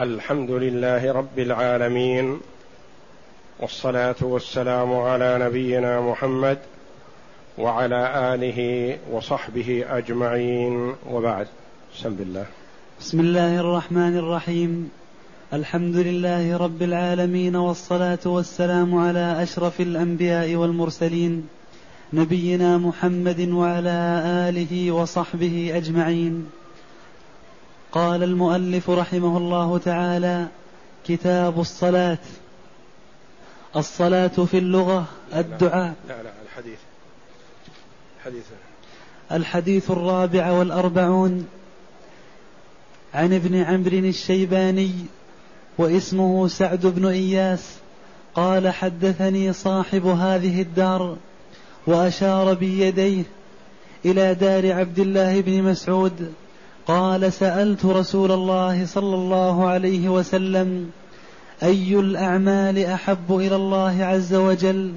الحمد لله رب العالمين والصلاة والسلام على نبينا محمد وعلى آله وصحبه أجمعين. وبعد بسم الله. بسم الله الرحمن الرحيم. الحمد لله رب العالمين والصلاة والسلام على أشرف الأنبياء والمرسلين نبينا محمد وعلى آله وصحبه أجمعين. قال المؤلف رحمه الله تعالى كتاب الصلاة الصلاة في اللغة الدعاء. لا لا الحديث. الحديث. الحديث الرابع والأربعون عن ابن عمرو الشيباني واسمه سعد بن إياس قال حدثني صاحب هذه الدار وأشار بيديه إلى دار عبد الله بن مسعود قال سألت رسول الله صلى الله عليه وسلم أي الأعمال أحب إلى الله عز وجل؟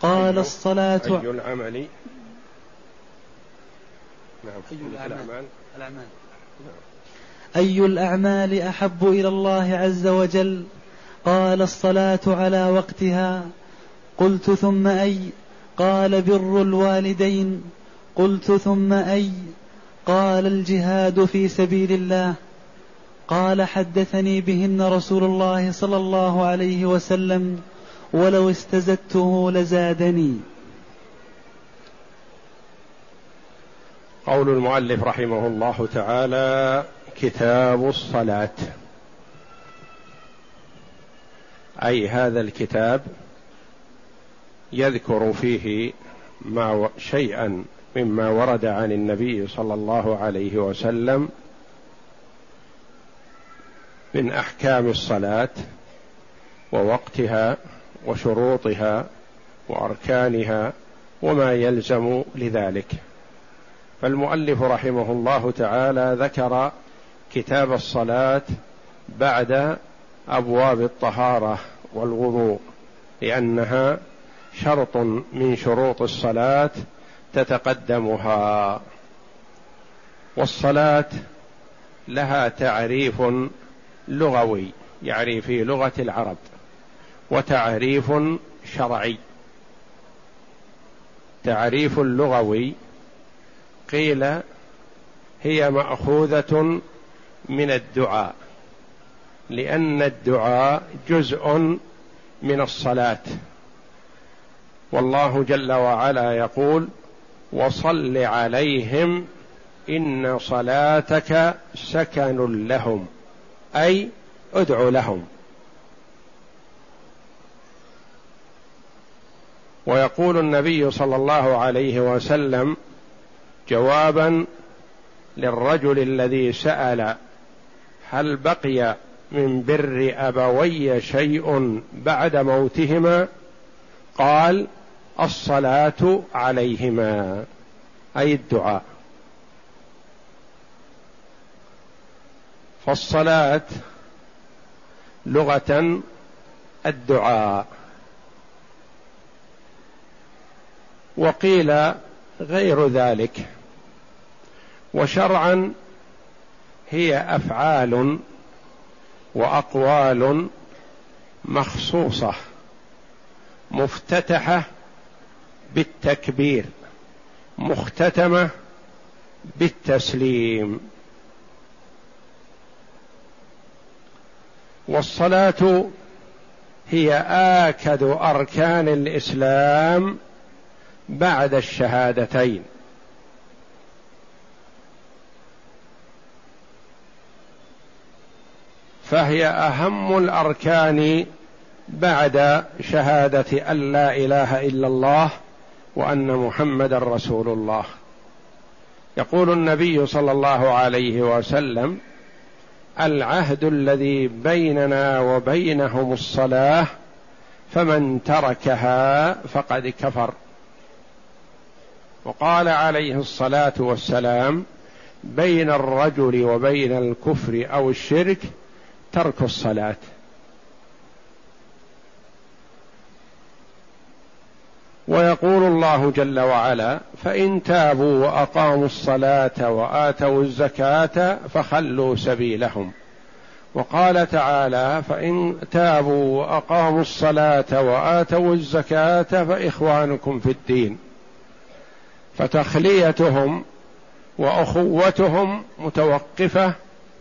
قال أي الصلاة أي العمل؟ نعم. أي الأعمال؟ الأعمال. أي الأعمال أحب إلى الله عز وجل؟ قال الصلاة على وقتها. قلت ثم أي؟ قال بر الوالدين. قلت ثم أي؟ قال الجهاد في سبيل الله. قال حدثني بهن رسول الله صلى الله عليه وسلم ولو استزدته لزادني. قول المؤلف رحمه الله تعالى كتاب الصلاة. أي هذا الكتاب يذكر فيه ما شيئا مما ورد عن النبي صلى الله عليه وسلم من أحكام الصلاة ووقتها وشروطها وأركانها وما يلزم لذلك. فالمؤلف رحمه الله تعالى ذكر كتاب الصلاة بعد أبواب الطهارة والوضوء لأنها شرط من شروط الصلاة تتقدمها. والصلاة لها تعريف لغوي يعني في لغة العرب وتعريف شرعي. تعريف لغوي قيل هي مأخوذة من الدعاء لأن الدعاء جزء من الصلاة. والله جل وعلا يقول وصل عليهم إن صلاتك سكن لهم أي ادع لهم. ويقول النبي صلى الله عليه وسلم جوابا للرجل الذي سأل هل بقي من بر أبوي شيء بعد موتهما؟ قال الصلاة عليهما أي الدعاء. فالصلاة لغة الدعاء. وقيل غير ذلك وشرعا هي أفعال وأقوال مخصوصة مفتتحة بالتكبير مختتمة بالتسليم. والصلاة هي آكد أركان الإسلام بعد الشهادتين. فهي أهم الأركان بعد شهادة أن لا إله إلا الله وأن محمدا رسول الله. يقول النبي صلى الله عليه وسلم العهد الذي بيننا وبينهم الصلاة فمن تركها فقد كفر. وقال عليه الصلاة والسلام بين الرجل وبين الكفر أو الشرك ترك الصلاة. ويقول الله جل وعلا فإن تابوا وأقاموا الصلاة وآتوا الزكاة فخلوا سبيلهم. وقال تعالى فإن تابوا وأقاموا الصلاة وآتوا الزكاة فإخوانكم في الدين. فتخليتهم وأخوتهم متوقفة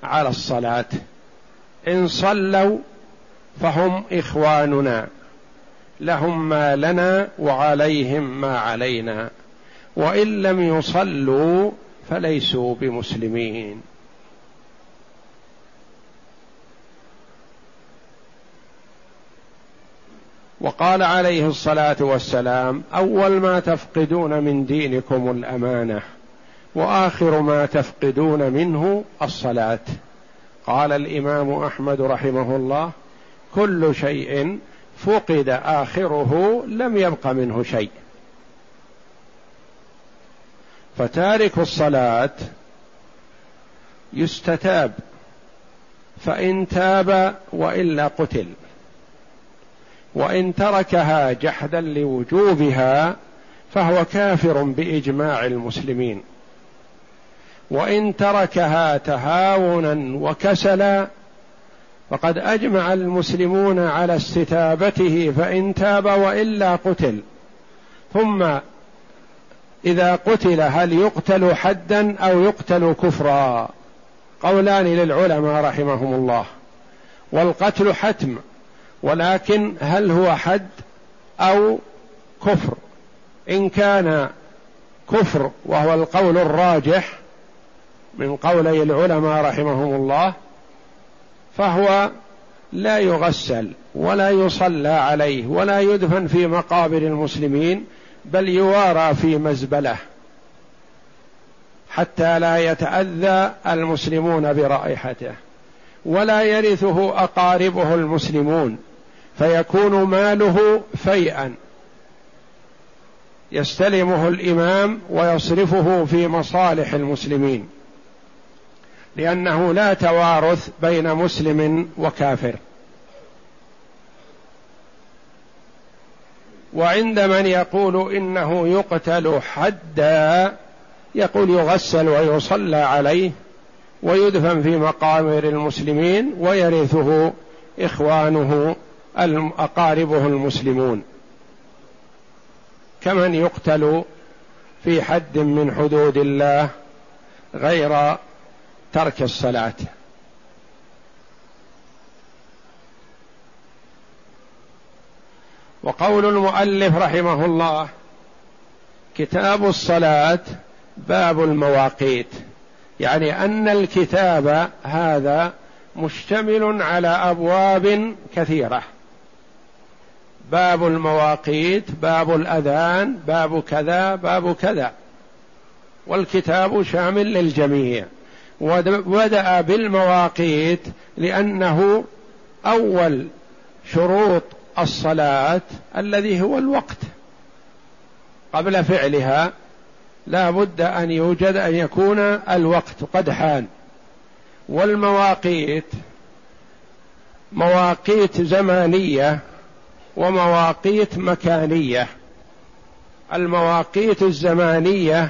على الصلاة. إن صلوا فهم إخواننا. لهم ما لنا وعليهم ما علينا. وإن لم يصلوا فليسوا بمسلمين. وقال عليه الصلاة والسلام أول ما تفقدون من دينكم الأمانة وآخر ما تفقدون منه الصلاة. قال الإمام أحمد رحمه الله كل شيء فقد آخره لم يبق منه شيء. فتارك الصلاة يستتاب فإن تاب وإلا قتل وإن تركها جحدا لوجوبها فهو كافر بإجماع المسلمين وإن تركها تهاونا وكسلا فقد أجمع المسلمون على استتابته فإن تاب وإلا قتل. ثم إذا قتل هل يقتل حدا أو يقتل كفرا؟ قولان للعلماء رحمهم الله. والقتل حتم ولكن هل هو حد أو كفر؟ إن كان كفر وهو القول الراجح من قولي العلماء رحمهم الله فهو لا يغسل ولا يصلى عليه ولا يدفن في مقابر المسلمين بل يوارى في مزبلة حتى لا يتأذى المسلمون برائحته. ولا يرثه أقاربه المسلمون فيكون ماله فيئا. يستلمه الإمام ويصرفه في مصالح المسلمين. لأنه لا توارث بين مسلم وكافر. وعند من يقول إنه يقتل حدا يقول يغسل ويصلى عليه ويدفن في مقابر المسلمين ويرثه إخوانه أقاربه المسلمون. كمن يقتل في حد من حدود الله غير ترك الصلاة. وقول المؤلف رحمه الله كتاب الصلاة باب المواقيت. يعني أن الكتاب هذا مشتمل على أبواب كثيرة. باب المواقيت باب الأذان باب كذا باب كذا. والكتاب شامل للجميع. وبدا بالمواقيت لأنه أول شروط الصلاة الذي هو الوقت. قبل فعلها لا بد أن يوجد أن يكون الوقت قد حان. والمواقيت مواقيت زمانية ومواقيت مكانية. المواقيت الزمانية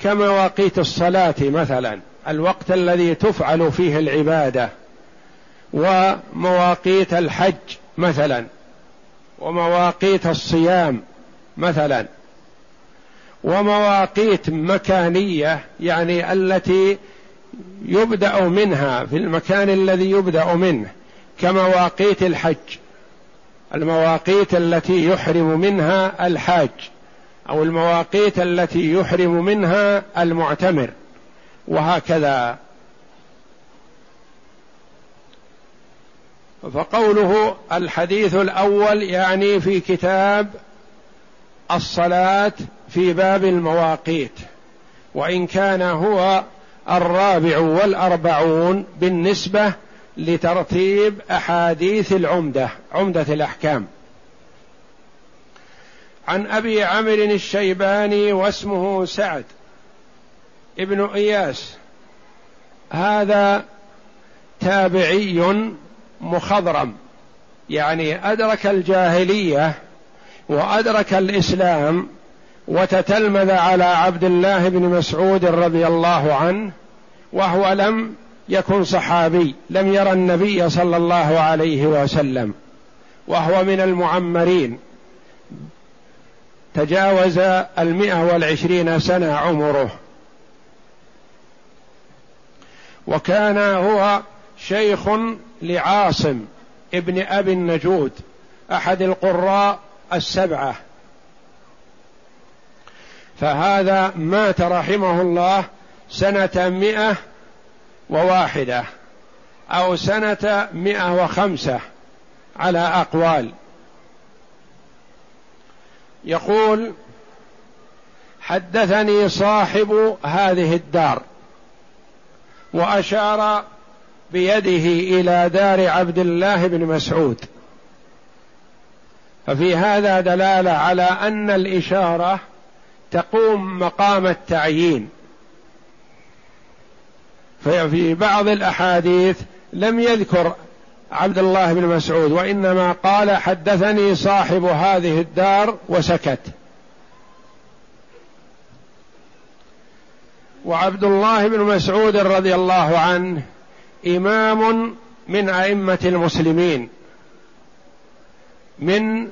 كمواقيت الصلاة مثلا. الوقت الذي تفعل فيه العبادة ومواقيت الحج مثلا ومواقيت الصيام مثلا ومواقيت مكانية يعني التي يبدأ منها في المكان الذي يبدأ منه كمواقيت الحج. المواقيت التي يحرم منها الحاج أو المواقيت التي يحرم منها المعتمر. وهكذا. فقوله الحديث الأول يعني في كتاب الصلاة في باب المواقيت وإن كان هو الرابع والأربعون بالنسبة لترتيب أحاديث العمدة عمدة الأحكام. عن أبي عمرو الشيباني واسمه سعد. ابن إياس. هذا تابعي مخضرم. يعني أدرك الجاهلية وأدرك الإسلام وتتلمذ على عبد الله بن مسعود رضي الله عنه وهو لم يكن صحابي لم يرى النبي صلى الله عليه وسلم وهو من المعمرين. تجاوز المئة والعشرين سنة عمره. وكان هو شيخ لعاصم ابن أبي النجود أحد القراء السبعة. فهذا مات رحمه الله سنة مئة وواحدة أو سنة مئة وخمسة على أقوال. يقول حدثني صاحب هذه الدار. وأشار بيده إلى دار عبد الله بن مسعود. ففي هذا دلالة على أن الإشارة تقوم مقام التعيين. ففي بعض الأحاديث لم يذكر عبد الله بن مسعود وإنما قال حدثني صاحب هذه الدار وسكت. وعبد الله بن مسعود رضي الله عنه إمام من أئمة المسلمين من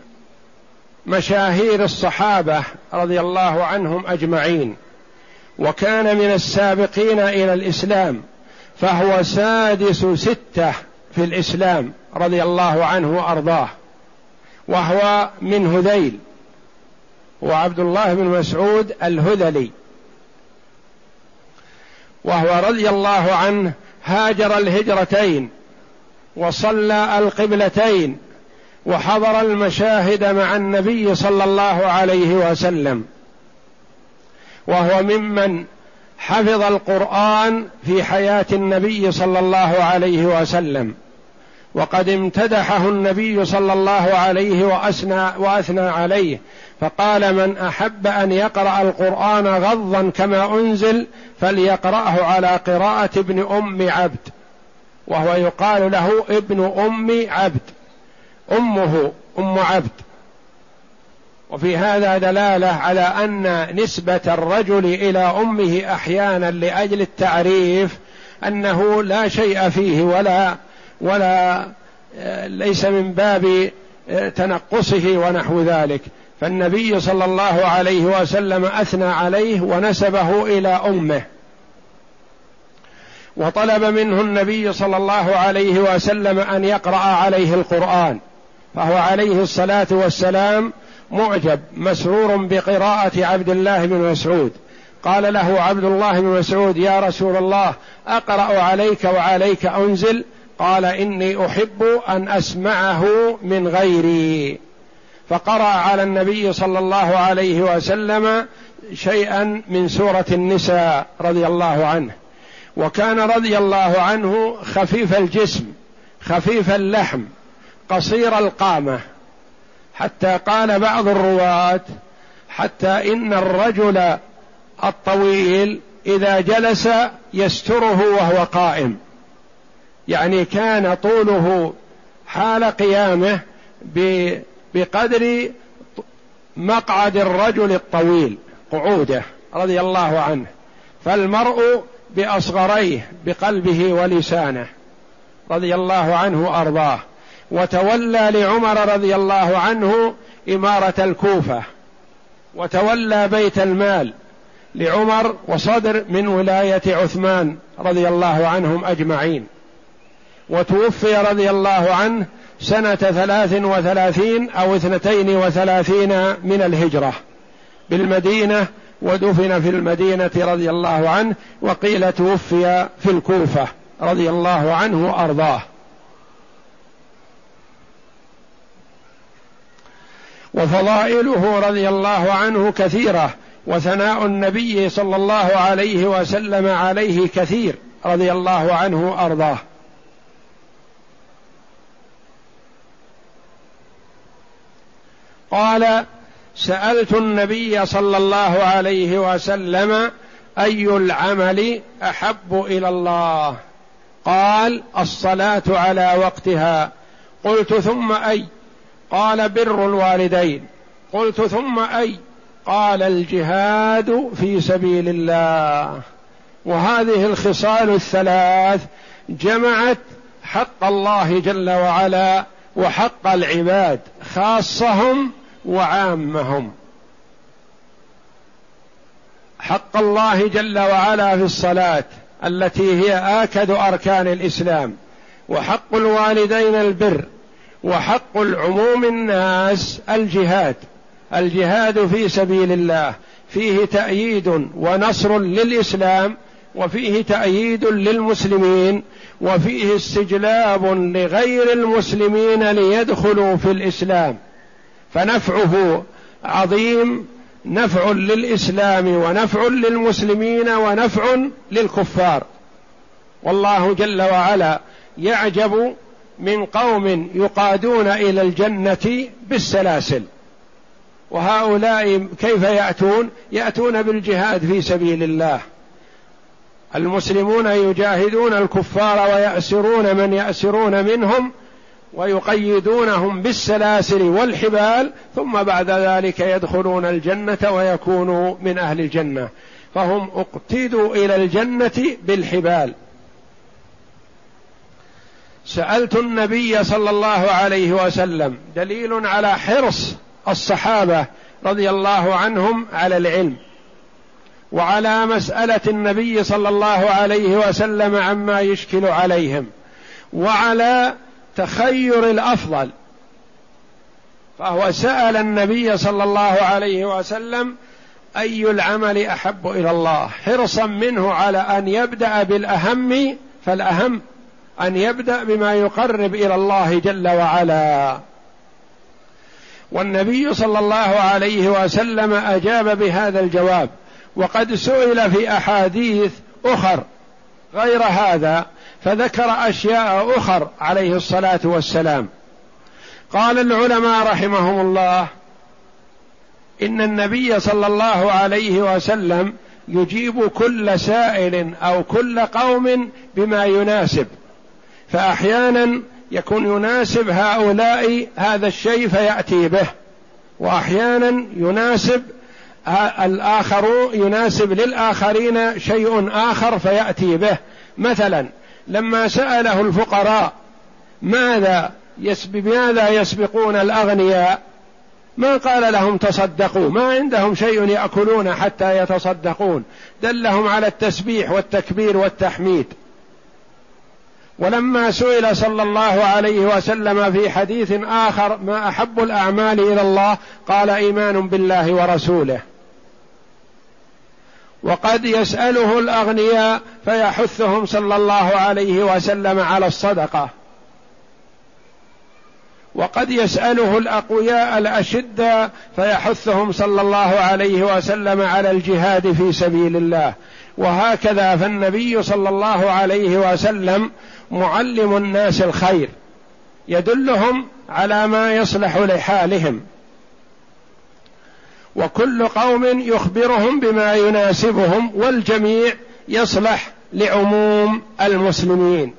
مشاهير الصحابة رضي الله عنهم أجمعين وكان من السابقين إلى الإسلام فهو سادس ستة في الإسلام رضي الله عنه وأرضاه وهو من هذيل وعبد الله بن مسعود الهذلي. وهو رضي الله عنه هاجر الهجرتين وصلى القبلتين وحضر المشاهد مع النبي صلى الله عليه وسلم. وهو ممن حفظ القرآن في حياة النبي صلى الله عليه وسلم. وقد امتدحه النبي صلى الله عليه واثنى وأثنى عليه فقال من أحب أن يقرأ القرآن غضا كما أنزل فليقرأه على قراءة ابن أم عبد وهو يقال له ابن أم عبد أمه أم عبد. وفي هذا دلالة على أن نسبة الرجل إلى أمه أحيانا لأجل التعريف أنه لا شيء فيه ولا ولا ليس من باب تنقصه ونحو ذلك. فالنبي صلى الله عليه وسلم أثنى عليه ونسبه إلى أمه. وطلب منه النبي صلى الله عليه وسلم أن يقرأ عليه القرآن فهو عليه الصلاة والسلام معجب مسرور بقراءة عبد الله بن مسعود. قال له عبد الله بن مسعود يا رسول الله أقرأ عليك وعليك أنزل. قال إني أحب أن أسمعه من غيري. فقرأ على النبي صلى الله عليه وسلم شيئا من سورة النساء رضي الله عنه. وكان رضي الله عنه خفيف الجسم خفيف اللحم قصير القامة. حتى قال بعض الرواة حتى إن الرجل الطويل إذا جلس يستره وهو قائم. يعني كان طوله حال قيامه بقدر مقعد الرجل الطويل قعوده رضي الله عنه. فالمرء بأصغريه بقلبه ولسانه رضي الله عنه وأرضاه. وتولى لعمر رضي الله عنه إمارة الكوفة. وتولى بيت المال لعمر وصدر من ولاية عثمان رضي الله عنهم أجمعين. وتوفي رضي الله عنه سنة ثلاث وثلاثين أو اثنتين وثلاثين من الهجرة بالمدينة ودفن في المدينة رضي الله عنه وقيل توفي في الكوفة رضي الله عنه وأرضاه. وفضائله رضي الله عنه كثيرة وثناء النبي صلى الله عليه وسلم عليه كثير رضي الله عنه وأرضاه. قال سألت النبي صلى الله عليه وسلم أي العمل أحب إلى الله؟ قال الصلاة على وقتها. قلت ثم أي؟ قال بر الوالدين. قلت ثم أي؟ قال الجهاد في سبيل الله. وهذه الخصال الثلاث جمعت حق الله جل وعلا وحق العباد خاصهم وعامهم. حق الله جل وعلا في الصلاة التي هي آكد أركان الإسلام وحق الوالدين البر وحق العموم الناس الجهاد. الجهاد في سبيل الله فيه تأييد ونصر للإسلام وفيه تأييد للمسلمين وفيه استجلاب لغير المسلمين ليدخلوا في الإسلام. فنفعه عظيم نفع للإسلام ونفع للمسلمين ونفع للكفار. والله جل وعلا يعجب من قوم يقادون إلى الجنة بالسلاسل. وهؤلاء كيف يأتون؟ يأتون بالجهاد في سبيل الله. المسلمون يجاهدون الكفار ويأسرون من يأسرون منهم ويقيدونهم بالسلاسل والحبال ثم بعد ذلك يدخلون الجنة ويكونوا من أهل الجنة. فهم اقتدوا إلى الجنة بالحبال. سألت النبي صلى الله عليه وسلم دليل على حرص الصحابة رضي الله عنهم على العلم وعلى مسألة النبي صلى الله عليه وسلم عما يشكل عليهم وعلى تخير الأفضل. فهو سأل النبي صلى الله عليه وسلم أي العمل أحب إلى الله؟ حرصا منه على أن يبدأ بالأهم فالأهم أن يبدأ بما يقرب إلى الله جل وعلا. والنبي صلى الله عليه وسلم أجاب بهذا الجواب وقد سئل في أحاديث أخر غير هذا. فذكر أشياء أخر عليه الصلاة والسلام. قال العلماء رحمهم الله إن النبي صلى الله عليه وسلم يجيب كل سائل أو كل قوم بما يناسب فأحيانا يكون يناسب هؤلاء هذا الشيء فيأتي به وأحيانا يناسب الآخر يناسب للآخرين شيء آخر فيأتي به. مثلا لما سأله الفقراء ماذا بماذا يسبقون الأغنياء؟ ما قال لهم تصدقوا ما عندهم شيء يأكلون حتى يتصدقون. دلهم على التسبيح والتكبير والتحميد. ولما سئل صلى الله عليه وسلم في حديث آخر ما أحب الأعمال إلى الله؟ قال إيمان بالله ورسوله. وقد يسأله الأغنياء فيحثهم صلى الله عليه وسلم على الصدقة. وقد يسأله الأقوياء الأشدة فيحثهم صلى الله عليه وسلم على الجهاد في سبيل الله. وهكذا فالنبي صلى الله عليه وسلم معلم الناس الخير يدلهم على ما يصلح لحالهم. وكل قوم يخبرهم بما يناسبهم والجميع يصلح لعموم المسلمين.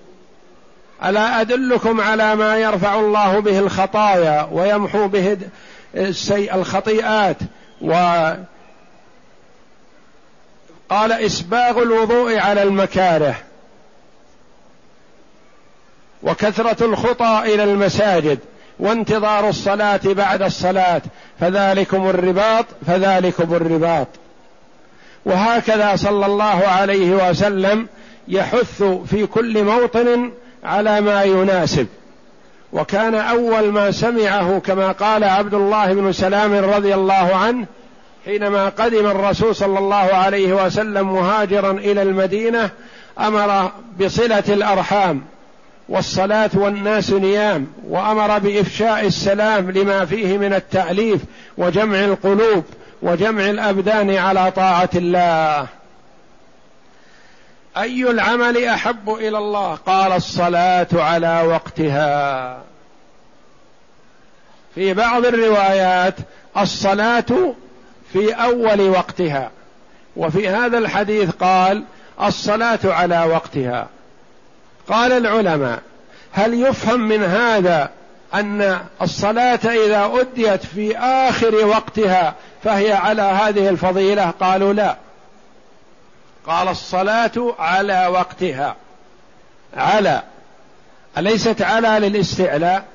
ألا أدلكم على ما يرفع الله به الخطايا ويمحو به الخطيئات؟ و قال إسباغ الوضوء على المكاره وكثرة الخطى إلى المساجد. وانتظار الصلاة بعد الصلاة. فذلكم الرباط فذلكم الرباط. وهكذا صلى الله عليه وسلم يحث في كل موطن على ما يناسب. وكان أول ما سمعه كما قال عبد الله بن سلام رضي الله عنه حينما قدم الرسول صلى الله عليه وسلم مهاجرا إلى المدينة أمر بصلة الأرحام. والصلاة والناس نيام وأمر بإفشاء السلام لما فيه من التأليف وجمع القلوب وجمع الأبدان على طاعة الله. أي العمل أحب إلى الله؟ قال الصلاة على وقتها. في بعض الروايات الصلاة في أول وقتها وفي هذا الحديث قال الصلاة على وقتها. قال العلماء هل يفهم من هذا أن الصلاة إذا أديت في آخر وقتها فهي على هذه الفضيلة؟ قالوا لا. قال الصلاة على وقتها. على. أليست على للاستعلاء؟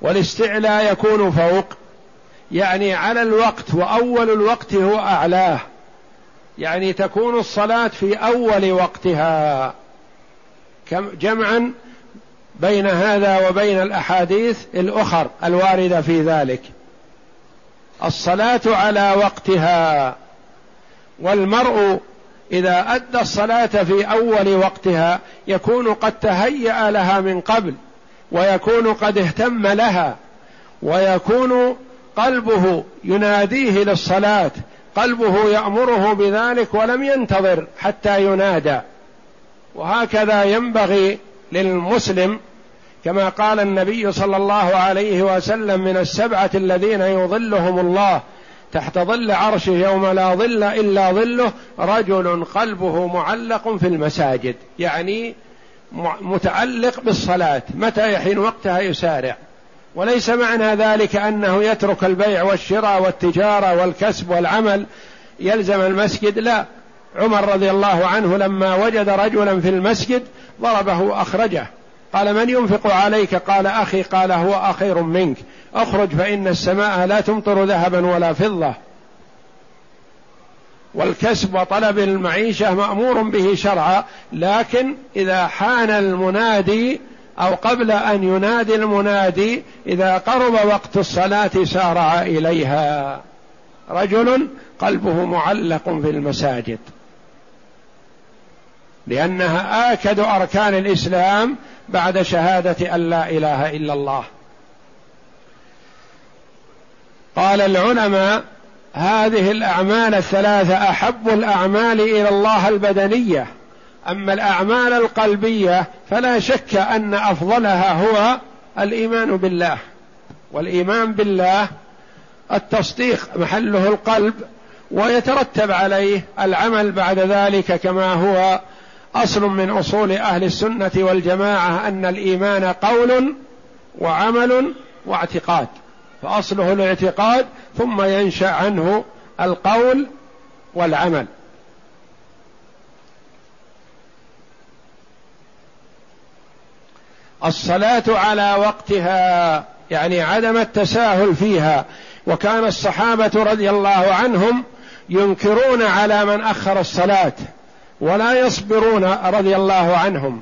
والاستعلاء يكون فوق. يعني على الوقت وأول الوقت هو أعلاه. يعني تكون الصلاة في أول وقتها. جمعا بين هذا وبين الأحاديث الأخر الواردة في ذلك. الصلاة على وقتها. والمرء إذا أدى الصلاة في أول وقتها يكون قد تهيأ لها من قبل ويكون قد اهتم لها ويكون قلبه يناديه للصلاة قلبه يأمره بذلك ولم ينتظر حتى ينادى. وهكذا ينبغي للمسلم كما قال النبي صلى الله عليه وسلم من السبعة الذين يظلهم الله تحت ظل عرشه يوم لا ظل إلا ظله رجل قلبه معلق في المساجد يعني متعلق بالصلاة متى يحين وقتها يسارع. وليس معنى ذلك أنه يترك البيع والشراء والتجارة والكسب والعمل يلزم المسجد لا. عمر رضي الله عنه لما وجد رجلا في المسجد ضربه اخرجه قال من ينفق عليك؟ قال أخي. قال هو أخير منك. أخرج فإن السماء لا تمطر ذهبا ولا فضة. والكسب وطلب المعيشة مأمور به شرعا لكن إذا حان المنادي أو قبل أن ينادي المنادي إذا قرب وقت الصلاة سارع إليها. رجل قلبه معلق في المساجد. لأنها آكد أركان الإسلام بعد شهادة أن لا إله إلا الله. قال العلماء هذه الأعمال الثلاثة أحب الأعمال إلى الله البدنية. أما الأعمال القلبية فلا شك أن أفضلها هو الإيمان بالله. والإيمان بالله التصديق محله القلب ويترتب عليه العمل بعد ذلك كما هو أصل من أصول أهل السنة والجماعة أن الإيمان قول وعمل واعتقاد فأصله الاعتقاد ثم ينشأ عنه القول والعمل. الصلاة على وقتها يعني عدم التساهل فيها وكان الصحابة رضي الله عنهم ينكرون على من أخر الصلاة. ولا يصبرون رضي الله عنهم.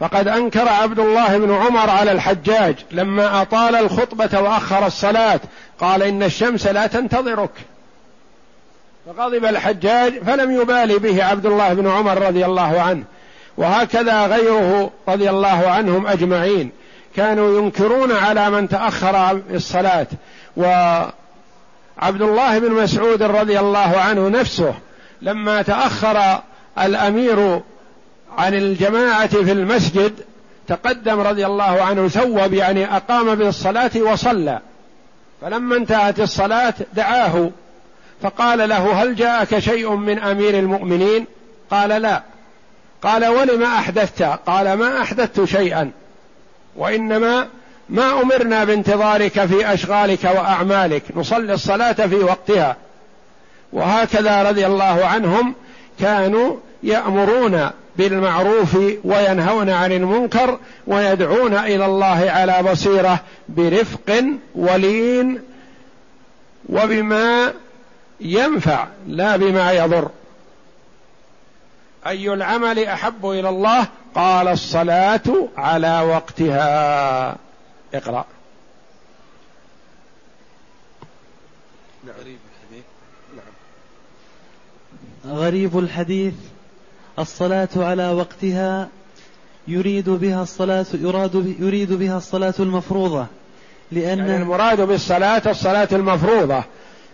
فقد أنكر عبد الله بن عمر على الحجاج لما أطال الخطبة وأخر الصلاة قال إن الشمس لا تنتظرك. فغضب الحجاج فلم يبالي به عبد الله بن عمر رضي الله عنه. وهكذا غيره رضي الله عنهم أجمعين. كانوا ينكرون على من تأخر الصلاة. وعبد الله بن مسعود رضي الله عنه نفسه لما تأخر الأمير عن الجماعة في المسجد تقدم رضي الله عنه ثوب يعني أقام بالصلاة وصلى. فلما انتهت الصلاة دعاه فقال له هل جاءك شيء من أمير المؤمنين؟ قال لا. قال ولم أحدثت؟ قال ما أحدثت شيئا. وإنما ما أمرنا بانتظارك في أشغالك وأعمالك نصلي الصلاة في وقتها. وهكذا رضي الله عنهم كانوا يأمرون بالمعروف وينهون عن المنكر ويدعون إلى الله على بصيرة برفق ولين وبما ينفع لا بما يضر. أي العمل أحب إلى الله؟ قال الصلاة على وقتها. غريب الحديث غريب الحديث. الصلاة على وقتها يريد بها الصلاة يراد يريد بها الصلاة المفروضة. لأن يعني المراد بالصلاة الصلاة المفروضة.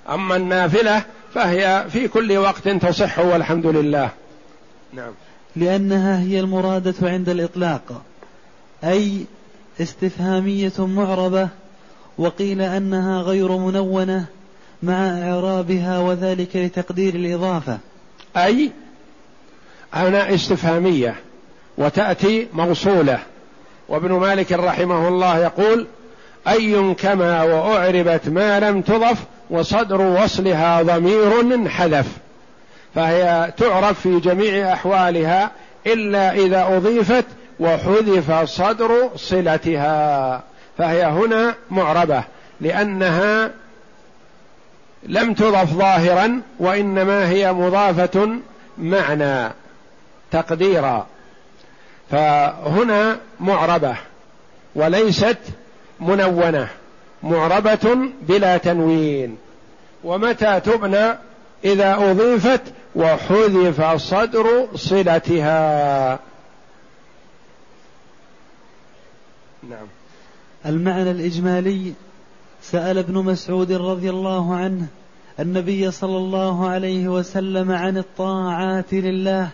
أما النافلة فهي في كل وقت تصح والحمد لله. نعم. لأنها هي المرادة عند الإطلاق. أي استفهامية معربة وقيل أنها غير منونة مع إعرابها وذلك لتقدير الإضافة. أي هنا استفهامية وتأتي موصولة. وابن مالك رحمه الله يقول أي كما وأعربت ما لم تضف وصدر وصلها ضمير حذف فهي تعرف في جميع أحوالها إلا إذا أضيفت وحذف صدر صلتها. فهي هنا معربة لأنها لم تضف ظاهرا وإنما هي مضافة معنى تقديرا. فهنا معربة وليست منونة معربة بلا تنوين. ومتى تبنى؟ إذا أضيفت وحذف صدر صلتها. نعم. المعنى الإجمالي سأل ابن مسعود رضي الله عنه النبي صلى الله عليه وسلم عن الطاعات لله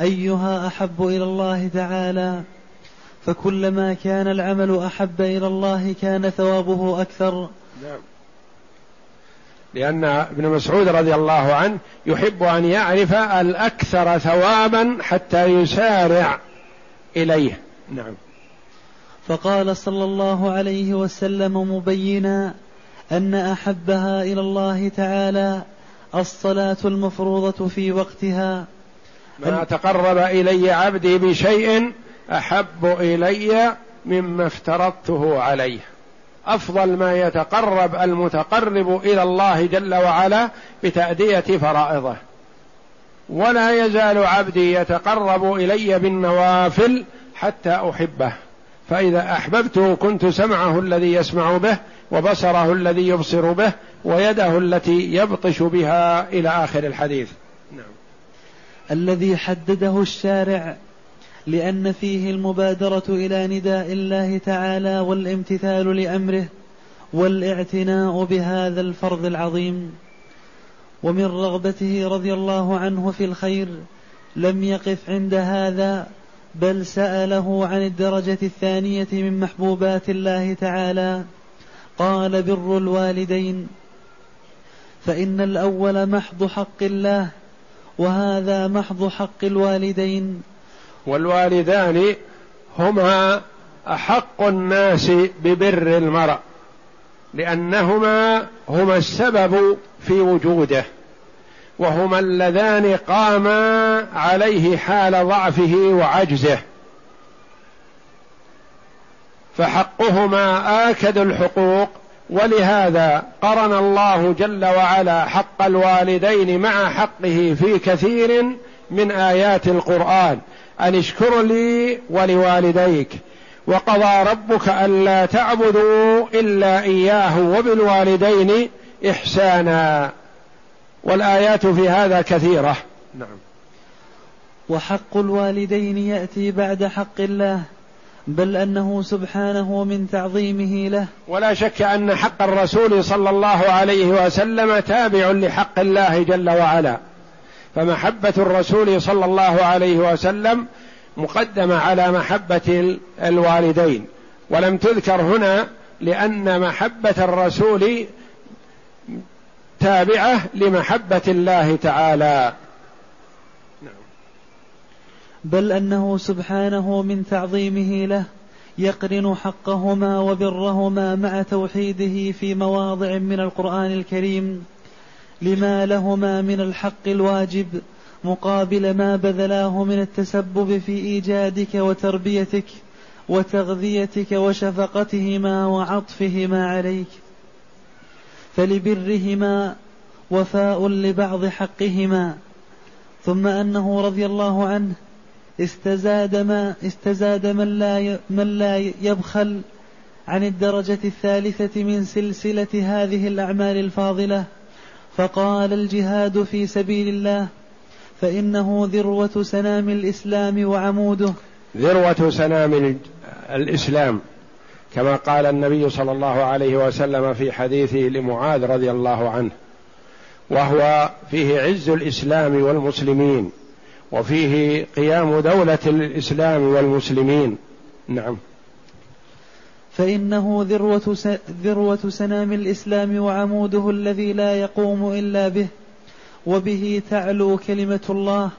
أيها أحب إلى الله تعالى فكلما كان العمل أحب إلى الله كان ثوابه أكثر. نعم. لأن ابن مسعود رضي الله عنه يحب أن يعرف الأكثر ثوابا حتى يسارع إليه. نعم. فقال صلى الله عليه وسلم مبينا أن أحبها إلى الله تعالى الصلاة المفروضة في وقتها. ما تقرب إلي عبدي بشيء أحب إلي مما افترضته عليه. أفضل ما يتقرب المتقرب إلى الله جل وعلا بتأدية فرائضه. ولا يزال عبدي يتقرب إلي بالنوافل حتى أحبه. فإذا أحببته كنت سمعه الذي يسمع به وبصره الذي يبصر به ويده التي يبطش بها إلى آخر الحديث. نعم. الذي حدده الشارع لأن فيه المبادرة إلى نداء الله تعالى والامتثال لأمره والإعتناء بهذا الفرض العظيم. ومن رغبته رضي الله عنه في الخير لم يقف عند هذا بل سأله عن الدرجة الثانية من محبوبات الله تعالى. قال بر الوالدين. فإن الأول محض حق الله وهذا محض حق الوالدين. والوالدان هما أحق الناس ببر المرء لأنهما هما السبب في وجوده. وهما اللذان قاما عليه حال ضعفه وعجزه. فحقهما آكد الحقوق ولهذا قرن الله جل وعلا حق الوالدين مع حقه في كثير من آيات القرآن. أن اشكر لي ولوالديك. وقضى ربك ألا تعبدوا إلا إياه وبالوالدين إحسانا. والآيات في هذا كثيرة. نعم. وحق الوالدين يأتي بعد حق الله بل أنه سبحانه من تعظيمه له. ولا شك أن حق الرسول صلى الله عليه وسلم تابع لحق الله جل وعلا. فمحبة الرسول صلى الله عليه وسلم مقدمة على محبة الوالدين. ولم تذكر هنا لأن محبة الرسول تابعة لمحبة الله تعالى. بل أنه سبحانه من تعظيمه له يقرن حقهما وبرهما مع توحيده في مواضع من القرآن الكريم لما لهما من الحق الواجب مقابل ما بذلاه من التسبب في إيجادك وتربيتك وتغذيتك وشفقتهما وعطفهما عليك. فلبرهما وفاء لبعض حقهما ثم أنه رضي الله عنه استزاد ما استزاد من لا من لا يبخل عن الدرجة الثالثة من سلسلة هذه الأعمال الفاضلة فقال الجهاد في سبيل الله فإنه ذروة سنام الإسلام وعموده. ذروة سنام الإسلام. كما قال النبي صلى الله عليه وسلم في حديثه لمعاذ رضي الله عنه وهو فيه عز الإسلام والمسلمين وفيه قيام دولة الإسلام والمسلمين. نعم. فإنه ذروة, ذروة سنام الإسلام وعموده الذي لا يقوم إلا به وبه تعلو كلمة الله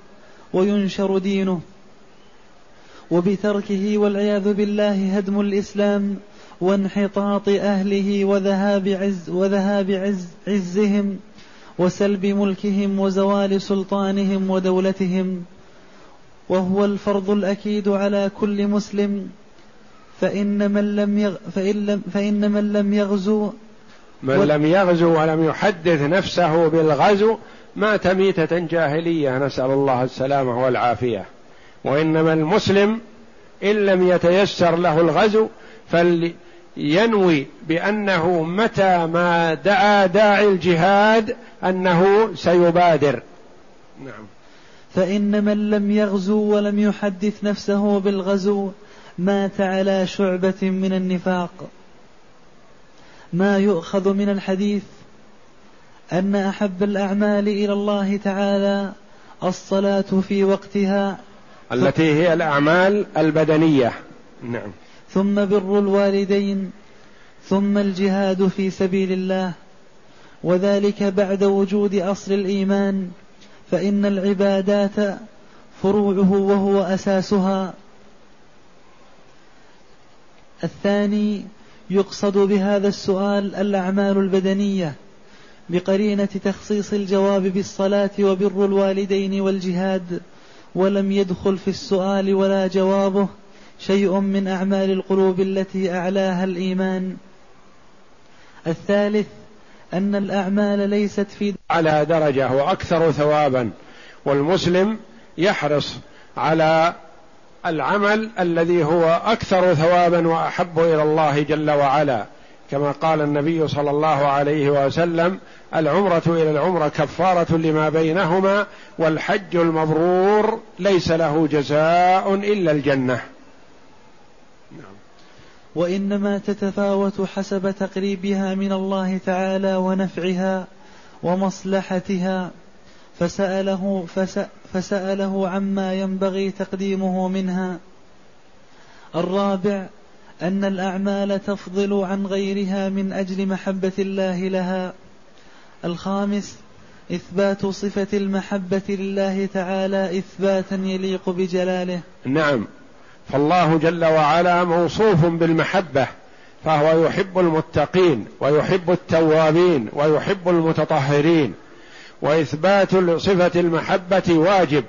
وينشر دينه. وبتركه والعياذ بالله هدم الإسلام وانحطاط أهله وذهاب عز وذهاب عز عزهم وسلب ملكهم وزوال سلطانهم ودولتهم وهو الفرض الأكيد على كل مسلم فإن من لم يغ فإن, لم فإن من لم يغزو من. لم يغزو ولم يحدث نفسه بالغزو مات ميتة جاهلية نسأل الله السلامة والعافية وإنما المسلم إن لم يتيسر له الغزو فلينوي بأنه متى ما دعا داعي الجهاد أنه سيبادر. نعم. فإن من لم يغزو ولم يحدث نفسه بالغزو مات على شعبة من النفاق. ما يؤخذ من الحديث أن أحب الأعمال إلى الله تعالى الصلاة في وقتها التي هي الأعمال البدنية. نعم. ثم بر الوالدين ثم الجهاد في سبيل الله وذلك بعد وجود أصل الإيمان فإن العبادات فروعه وهو أساسها. الثاني يقصد بهذا السؤال الأعمال البدنية بقرينة تخصيص الجواب بالصلاة وبر الوالدين والجهاد. ولم يدخل في السؤال ولا جوابه شيء من أعمال القلوب التي أعلاها الإيمان. الثالث أن الأعمال ليست في على درجة وأكثر ثوابا والمسلم يحرص على العمل الذي هو أكثر ثوابا وأحب إلى الله جل وعلا كما قال النبي صلى الله عليه وسلم العمرة إلى العمرة كفارة لما بينهما والحج المبرور ليس له جزاء إلا الجنة. نعم. وإنما تتفاوت حسب تقريبها من الله تعالى ونفعها ومصلحتها. فسأله فسأله عما ينبغي تقديمه منها. الرابع أن الأعمال تفضل عن غيرها من أجل محبة الله لها. الخامس إثبات صفة المحبة لله تعالى إثباتا يليق بجلاله. نعم. فالله جل وعلا موصوف بالمحبة فهو يحب المتقين ويحب التوابين ويحب المتطهرين. وإثبات صفة المحبة واجب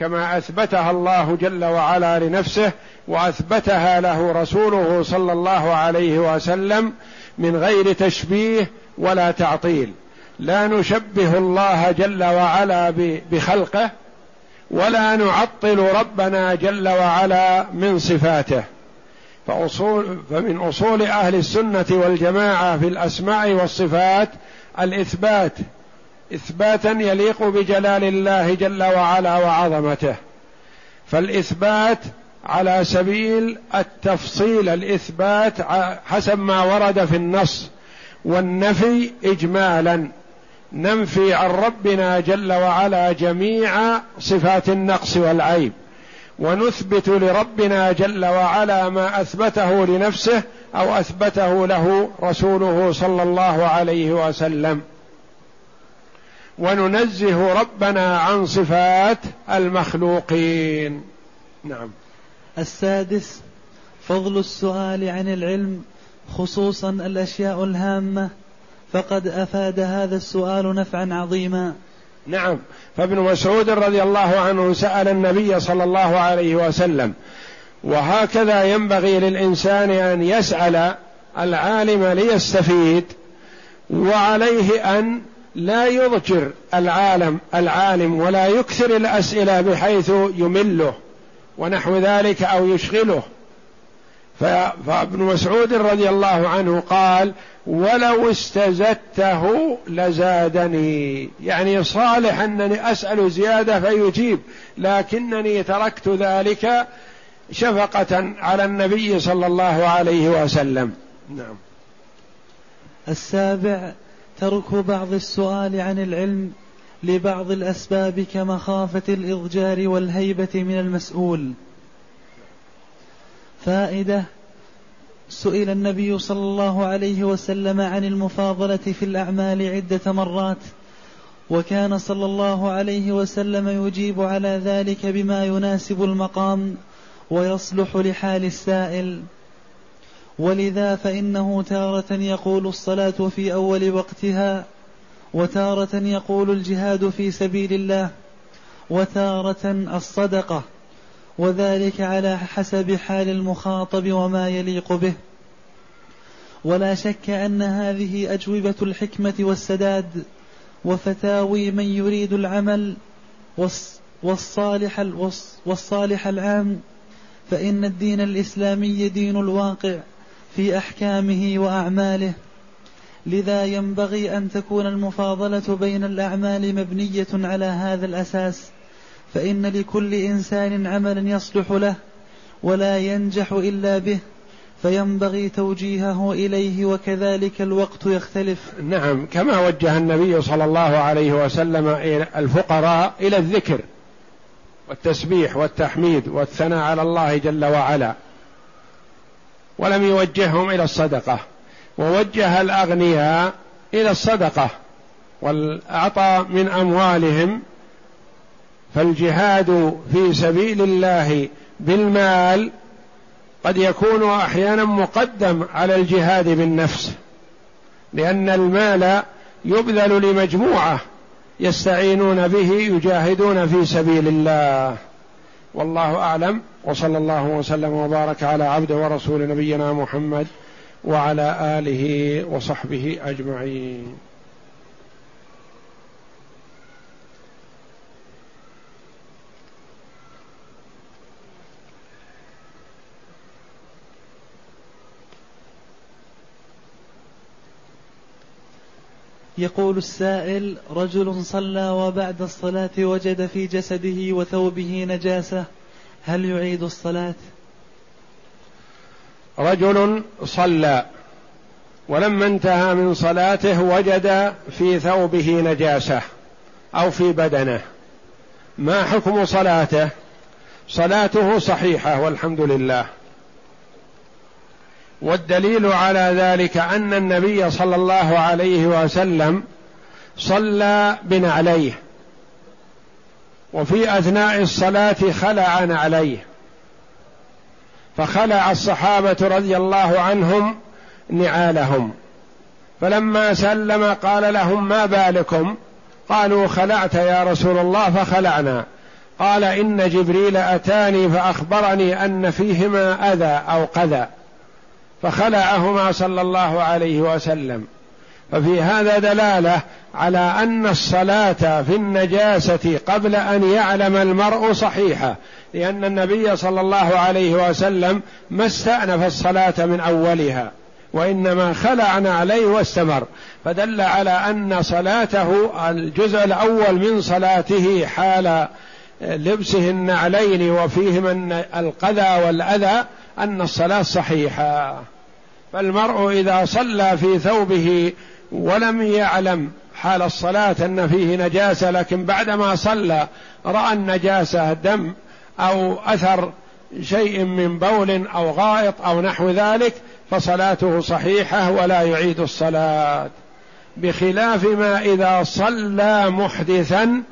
كما أثبتها الله جل وعلا لنفسه وأثبتها له رسوله صلى الله عليه وسلم من غير تشبيه ولا تعطيل. لا نشبه الله جل وعلا بخلقه ولا نعطل ربنا جل وعلا من صفاته. فأصول فمن أصول أهل السنة والجماعة في الأسماء والصفات الإثبات إثباتا يليق بجلال الله جل وعلا وعظمته. فالإثبات على سبيل التفصيل الإثبات حسب ما ورد في النص والنفي اجمالا. ننفي عن ربنا جل وعلا جميع صفات النقص والعيب ونثبت لربنا جل وعلا ما أثبته لنفسه أو أثبته له رسوله صلى الله عليه وسلم. وننزه ربنا عن صفات المخلوقين. نعم. السادس فضل السؤال عن العلم خصوصا الأشياء الهامة. فقد أفاد هذا السؤال نفعا عظيما. نعم. فابن مسعود رضي الله عنه سأل النبي صلى الله عليه وسلم وهكذا ينبغي للإنسان أن يسأل العالم ليستفيد وعليه أن لا يضجر العالم العالم ولا يكثر الأسئلة بحيث يمله ونحو ذلك أو يشغله. فابن مسعود رضي الله عنه قال ولو استزدته لزادني. يعني صالح أنني أسأل زيادة فيجيب لكنني تركت ذلك شفقة على النبي صلى الله عليه وسلم. نعم. السابع ترك بعض السؤال عن العلم لبعض الأسباب كمخافة الإضجار والهيبة من المسؤول. فائدة سئل النبي صلى الله عليه وسلم عن المفاضلة في الأعمال عدة مرات وكان صلى الله عليه وسلم يجيب على ذلك بما يناسب المقام ويصلح لحال السائل. ولذا فإنه تارة يقول الصلاة في أول وقتها وتارة يقول الجهاد في سبيل الله وتارة الصدقة. وذلك على حسب حال المخاطب وما يليق به. ولا شك أن هذه أجوبة الحكمة والسداد وفتاوي من يريد العمل والصالح والصالح العام فإن الدين الإسلامي دين الواقع في أحكامه وأعماله. لذا ينبغي أن تكون المفاضلة بين الأعمال مبنية على هذا الأساس. فإن لكل إنسان عملا يصلح له ولا ينجح إلا به فينبغي توجيهه إليه وكذلك الوقت يختلف. نعم كما وجه النبي صلى الله عليه وسلم الفقراء إلى الذكر والتسبيح والتحميد والثناء على الله جل وعلا ولم يوجههم إلى الصدقة ووجه الأغنياء إلى الصدقة والأعطى من أموالهم فالجهاد في سبيل الله بالمال قد يكون أحيانا مقدم على الجهاد بالنفس لأن المال يبذل لمجموعة يستعينون به يجاهدون في سبيل الله. والله أعلم وصلى الله وسلم وبارك على عبد ورسول نبينا محمد وعلى آله وصحبه أجمعين. يقول السائل رجل صلى وبعد الصلاة وجد في جسده وثوبه نجاسة هل يعيد الصلاة؟ رجل صلى ولما انتهى من صلاته وجد في ثوبه نجاسة أو في بدنه ما حكم صلاته؟ صلاته صحيحة والحمد لله والدليل على ذلك أن النبي صلى الله عليه وسلم صلى بنعليه وفي أثناء الصلاة خلع نعليه. فخلع الصحابة رضي الله عنهم نعالهم. فلما سلم قال لهم ما بالكم؟ قالوا خلعت يا رسول الله فخلعنا. قال إن جبريل أتاني فأخبرني أن فيهما أذى أو قذى. فخلعهما صلى الله عليه وسلم. ففي هذا دلالة على أن الصلاة في النجاسة قبل أن يعلم المرء صحيحة لأن النبي صلى الله عليه وسلم ما استأنف الصلاة من أولها وإنما خلعنا عليه واستمر. فدل على أن صلاته الجزء الأول من صلاته حال لبسه النعلين وفيهما القذى والأذى أن الصلاة صحيحة فالمرء إذا صلى في ثوبه ولم يعلم حال الصلاة أن فيه نجاسة لكن بعدما صلى رأى النجاسة دم أو أثر شيء من بول أو غائط أو نحو ذلك فصلاته صحيحة ولا يعيد الصلاة. بخلاف ما إذا صلى محدثا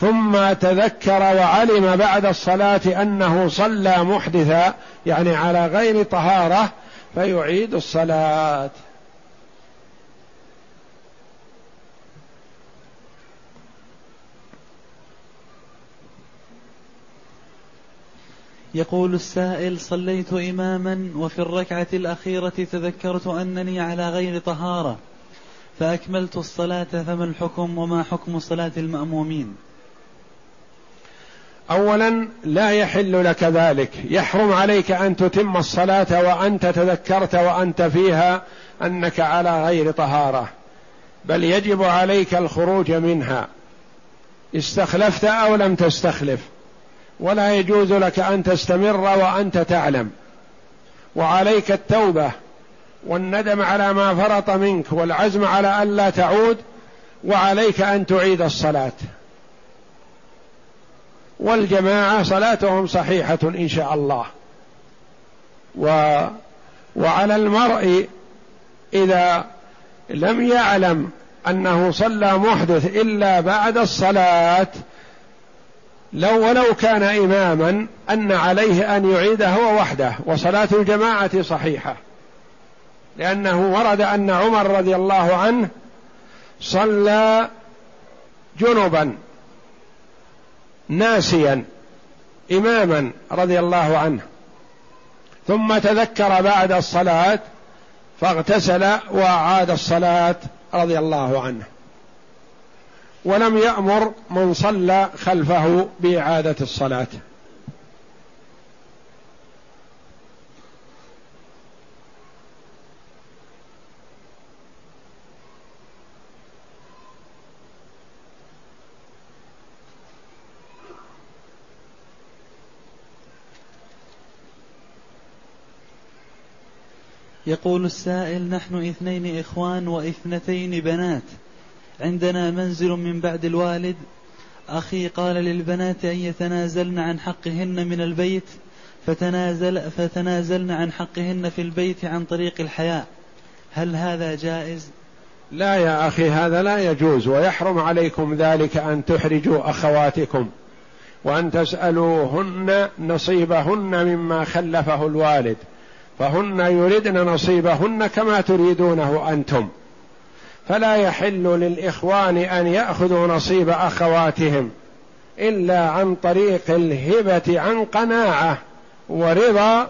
ثم تذكر وعلم بعد الصلاة أنه صلى محدثا يعني على غير طهارة فيعيد الصلاة. يقول السائل صليت إماما وفي الركعة الأخيرة تذكرت أنني على غير طهارة فأكملت الصلاة فما الحكم وما حكم صلاة المأمومين؟ اولا لا يحل لك ذلك. يحرم عليك أن تتم الصلاة وأنت تذكرت وأنت فيها أنك على غير طهارة. بل يجب عليك الخروج منها. استخلفت أو لم تستخلف ولا يجوز لك أن تستمر وأنت تعلم. وعليك التوبة والندم على ما فرط منك والعزم على الا تعود وعليك أن تعيد الصلاة. والجماعة صلاتهم صحيحة إن شاء الله. و وعلى المرء إذا لم يعلم أنه صلى محدث إلا بعد الصلاة لو ولو كان إماما أن عليه أن يعيد هو وحده وصلاة الجماعة صحيحة. لأنه ورد أن عمر رضي الله عنه صلى جنبا. ناسيا إماما رضي الله عنه. ثم تذكر بعد الصلاة فاغتسل وأعاد الصلاة رضي الله عنه. ولم يأمر من صلى خلفه بإعادة الصلاة. يقول السائل نحن اثنين إخوان وإثنتين بنات. عندنا منزل من بعد الوالد. أخي قال للبنات أن يتنازلن عن حقهن من البيت فتنازل فتنازلن عن حقهن في البيت عن طريق الحياء. هل هذا جائز؟ لا يا أخي هذا لا يجوز ويحرم عليكم ذلك أن تحرجوا أخواتكم وأن تسألوهن نصيبهن مما خلفه الوالد. فهن يردن نصيبهن كما تريدونه أنتم. فلا يحل للإخوان أن يأخذوا نصيب أخواتهم إلا عن طريق الهبة عن قناعة ورضا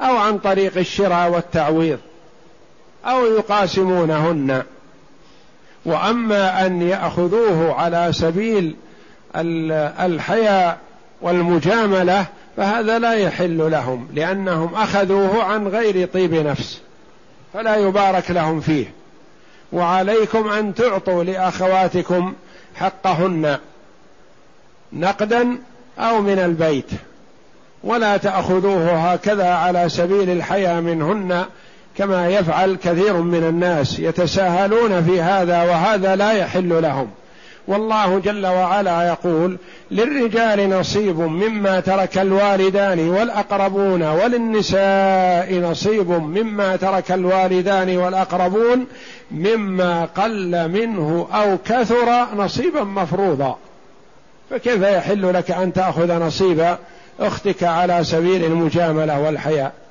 أو عن طريق الشراء والتعويض أو يقاسمونهن. وأما أن يأخذوه على سبيل الحياء والمجاملة فهذا لا يحل لهم لأنهم أخذوه عن غير طيب نفس فلا يبارك لهم فيه. وعليكم أن تعطوا لأخواتكم حقهن نقدا أو من البيت ولا تأخذوه هكذا على سبيل الحياء منهن كما يفعل كثير من الناس يتساهلون في هذا وهذا لا يحل لهم. والله جل وعلا يقول للرجال نصيب مما ترك الوالدان والأقربون وللنساء نصيب مما ترك الوالدان والأقربون مما قل منه أو كثر نصيبا مفروضا. فكيف يحل لك أن تأخذ نصيب أختك على سبيل المجاملة والحياء؟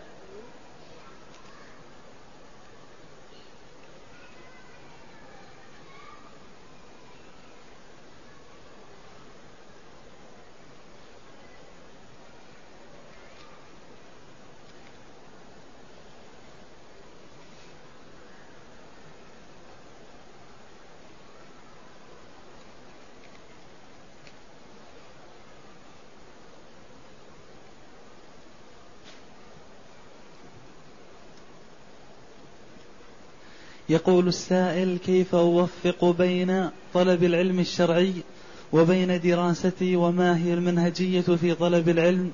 يقول السائل كيف أوفق بين طلب العلم الشرعي وبين دراستي وما هي المنهجية في طلب العلم؟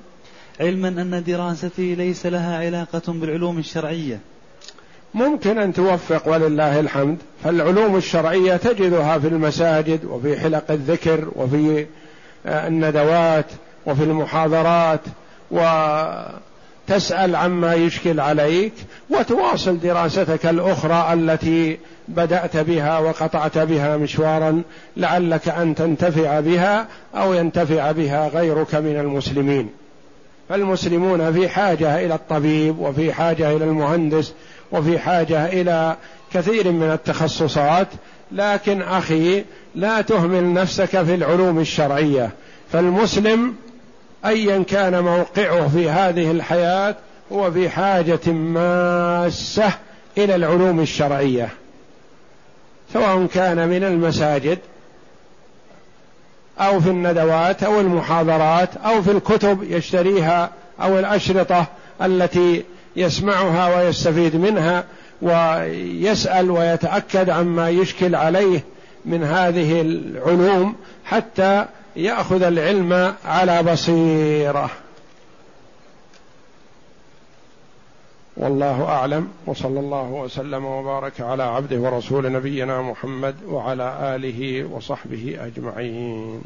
علما أن دراستي ليس لها علاقة بالعلوم الشرعية. ممكن أن توفق ولله الحمد فالعلوم الشرعية تجدها في المساجد وفي حلق الذكر وفي الندوات وفي المحاضرات و تسأل عما يشكل عليك وتواصل دراستك الأخرى التي بدأت بها وقطعت بها مشوارا لعلك أن تنتفع بها أو ينتفع بها غيرك من المسلمين. فالمسلمون في حاجة إلى الطبيب وفي حاجة إلى المهندس وفي حاجة إلى كثير من التخصصات لكن أخي لا تهمل نفسك في العلوم الشرعية. فالمسلم ايا كان موقعه في هذه الحياة هو في حاجة ماسة إلى العلوم الشرعية سواء كان من المساجد أو في الندوات أو المحاضرات أو في الكتب يشتريها أو الأشرطة التي يسمعها ويستفيد منها ويسأل ويتأكد عما يشكل عليه من هذه العلوم حتى ياخذ العلم على بصيره. والله اعلم وصلى الله وسلم وبارك على عبده ورسول نبينا محمد وعلى اله وصحبه اجمعين.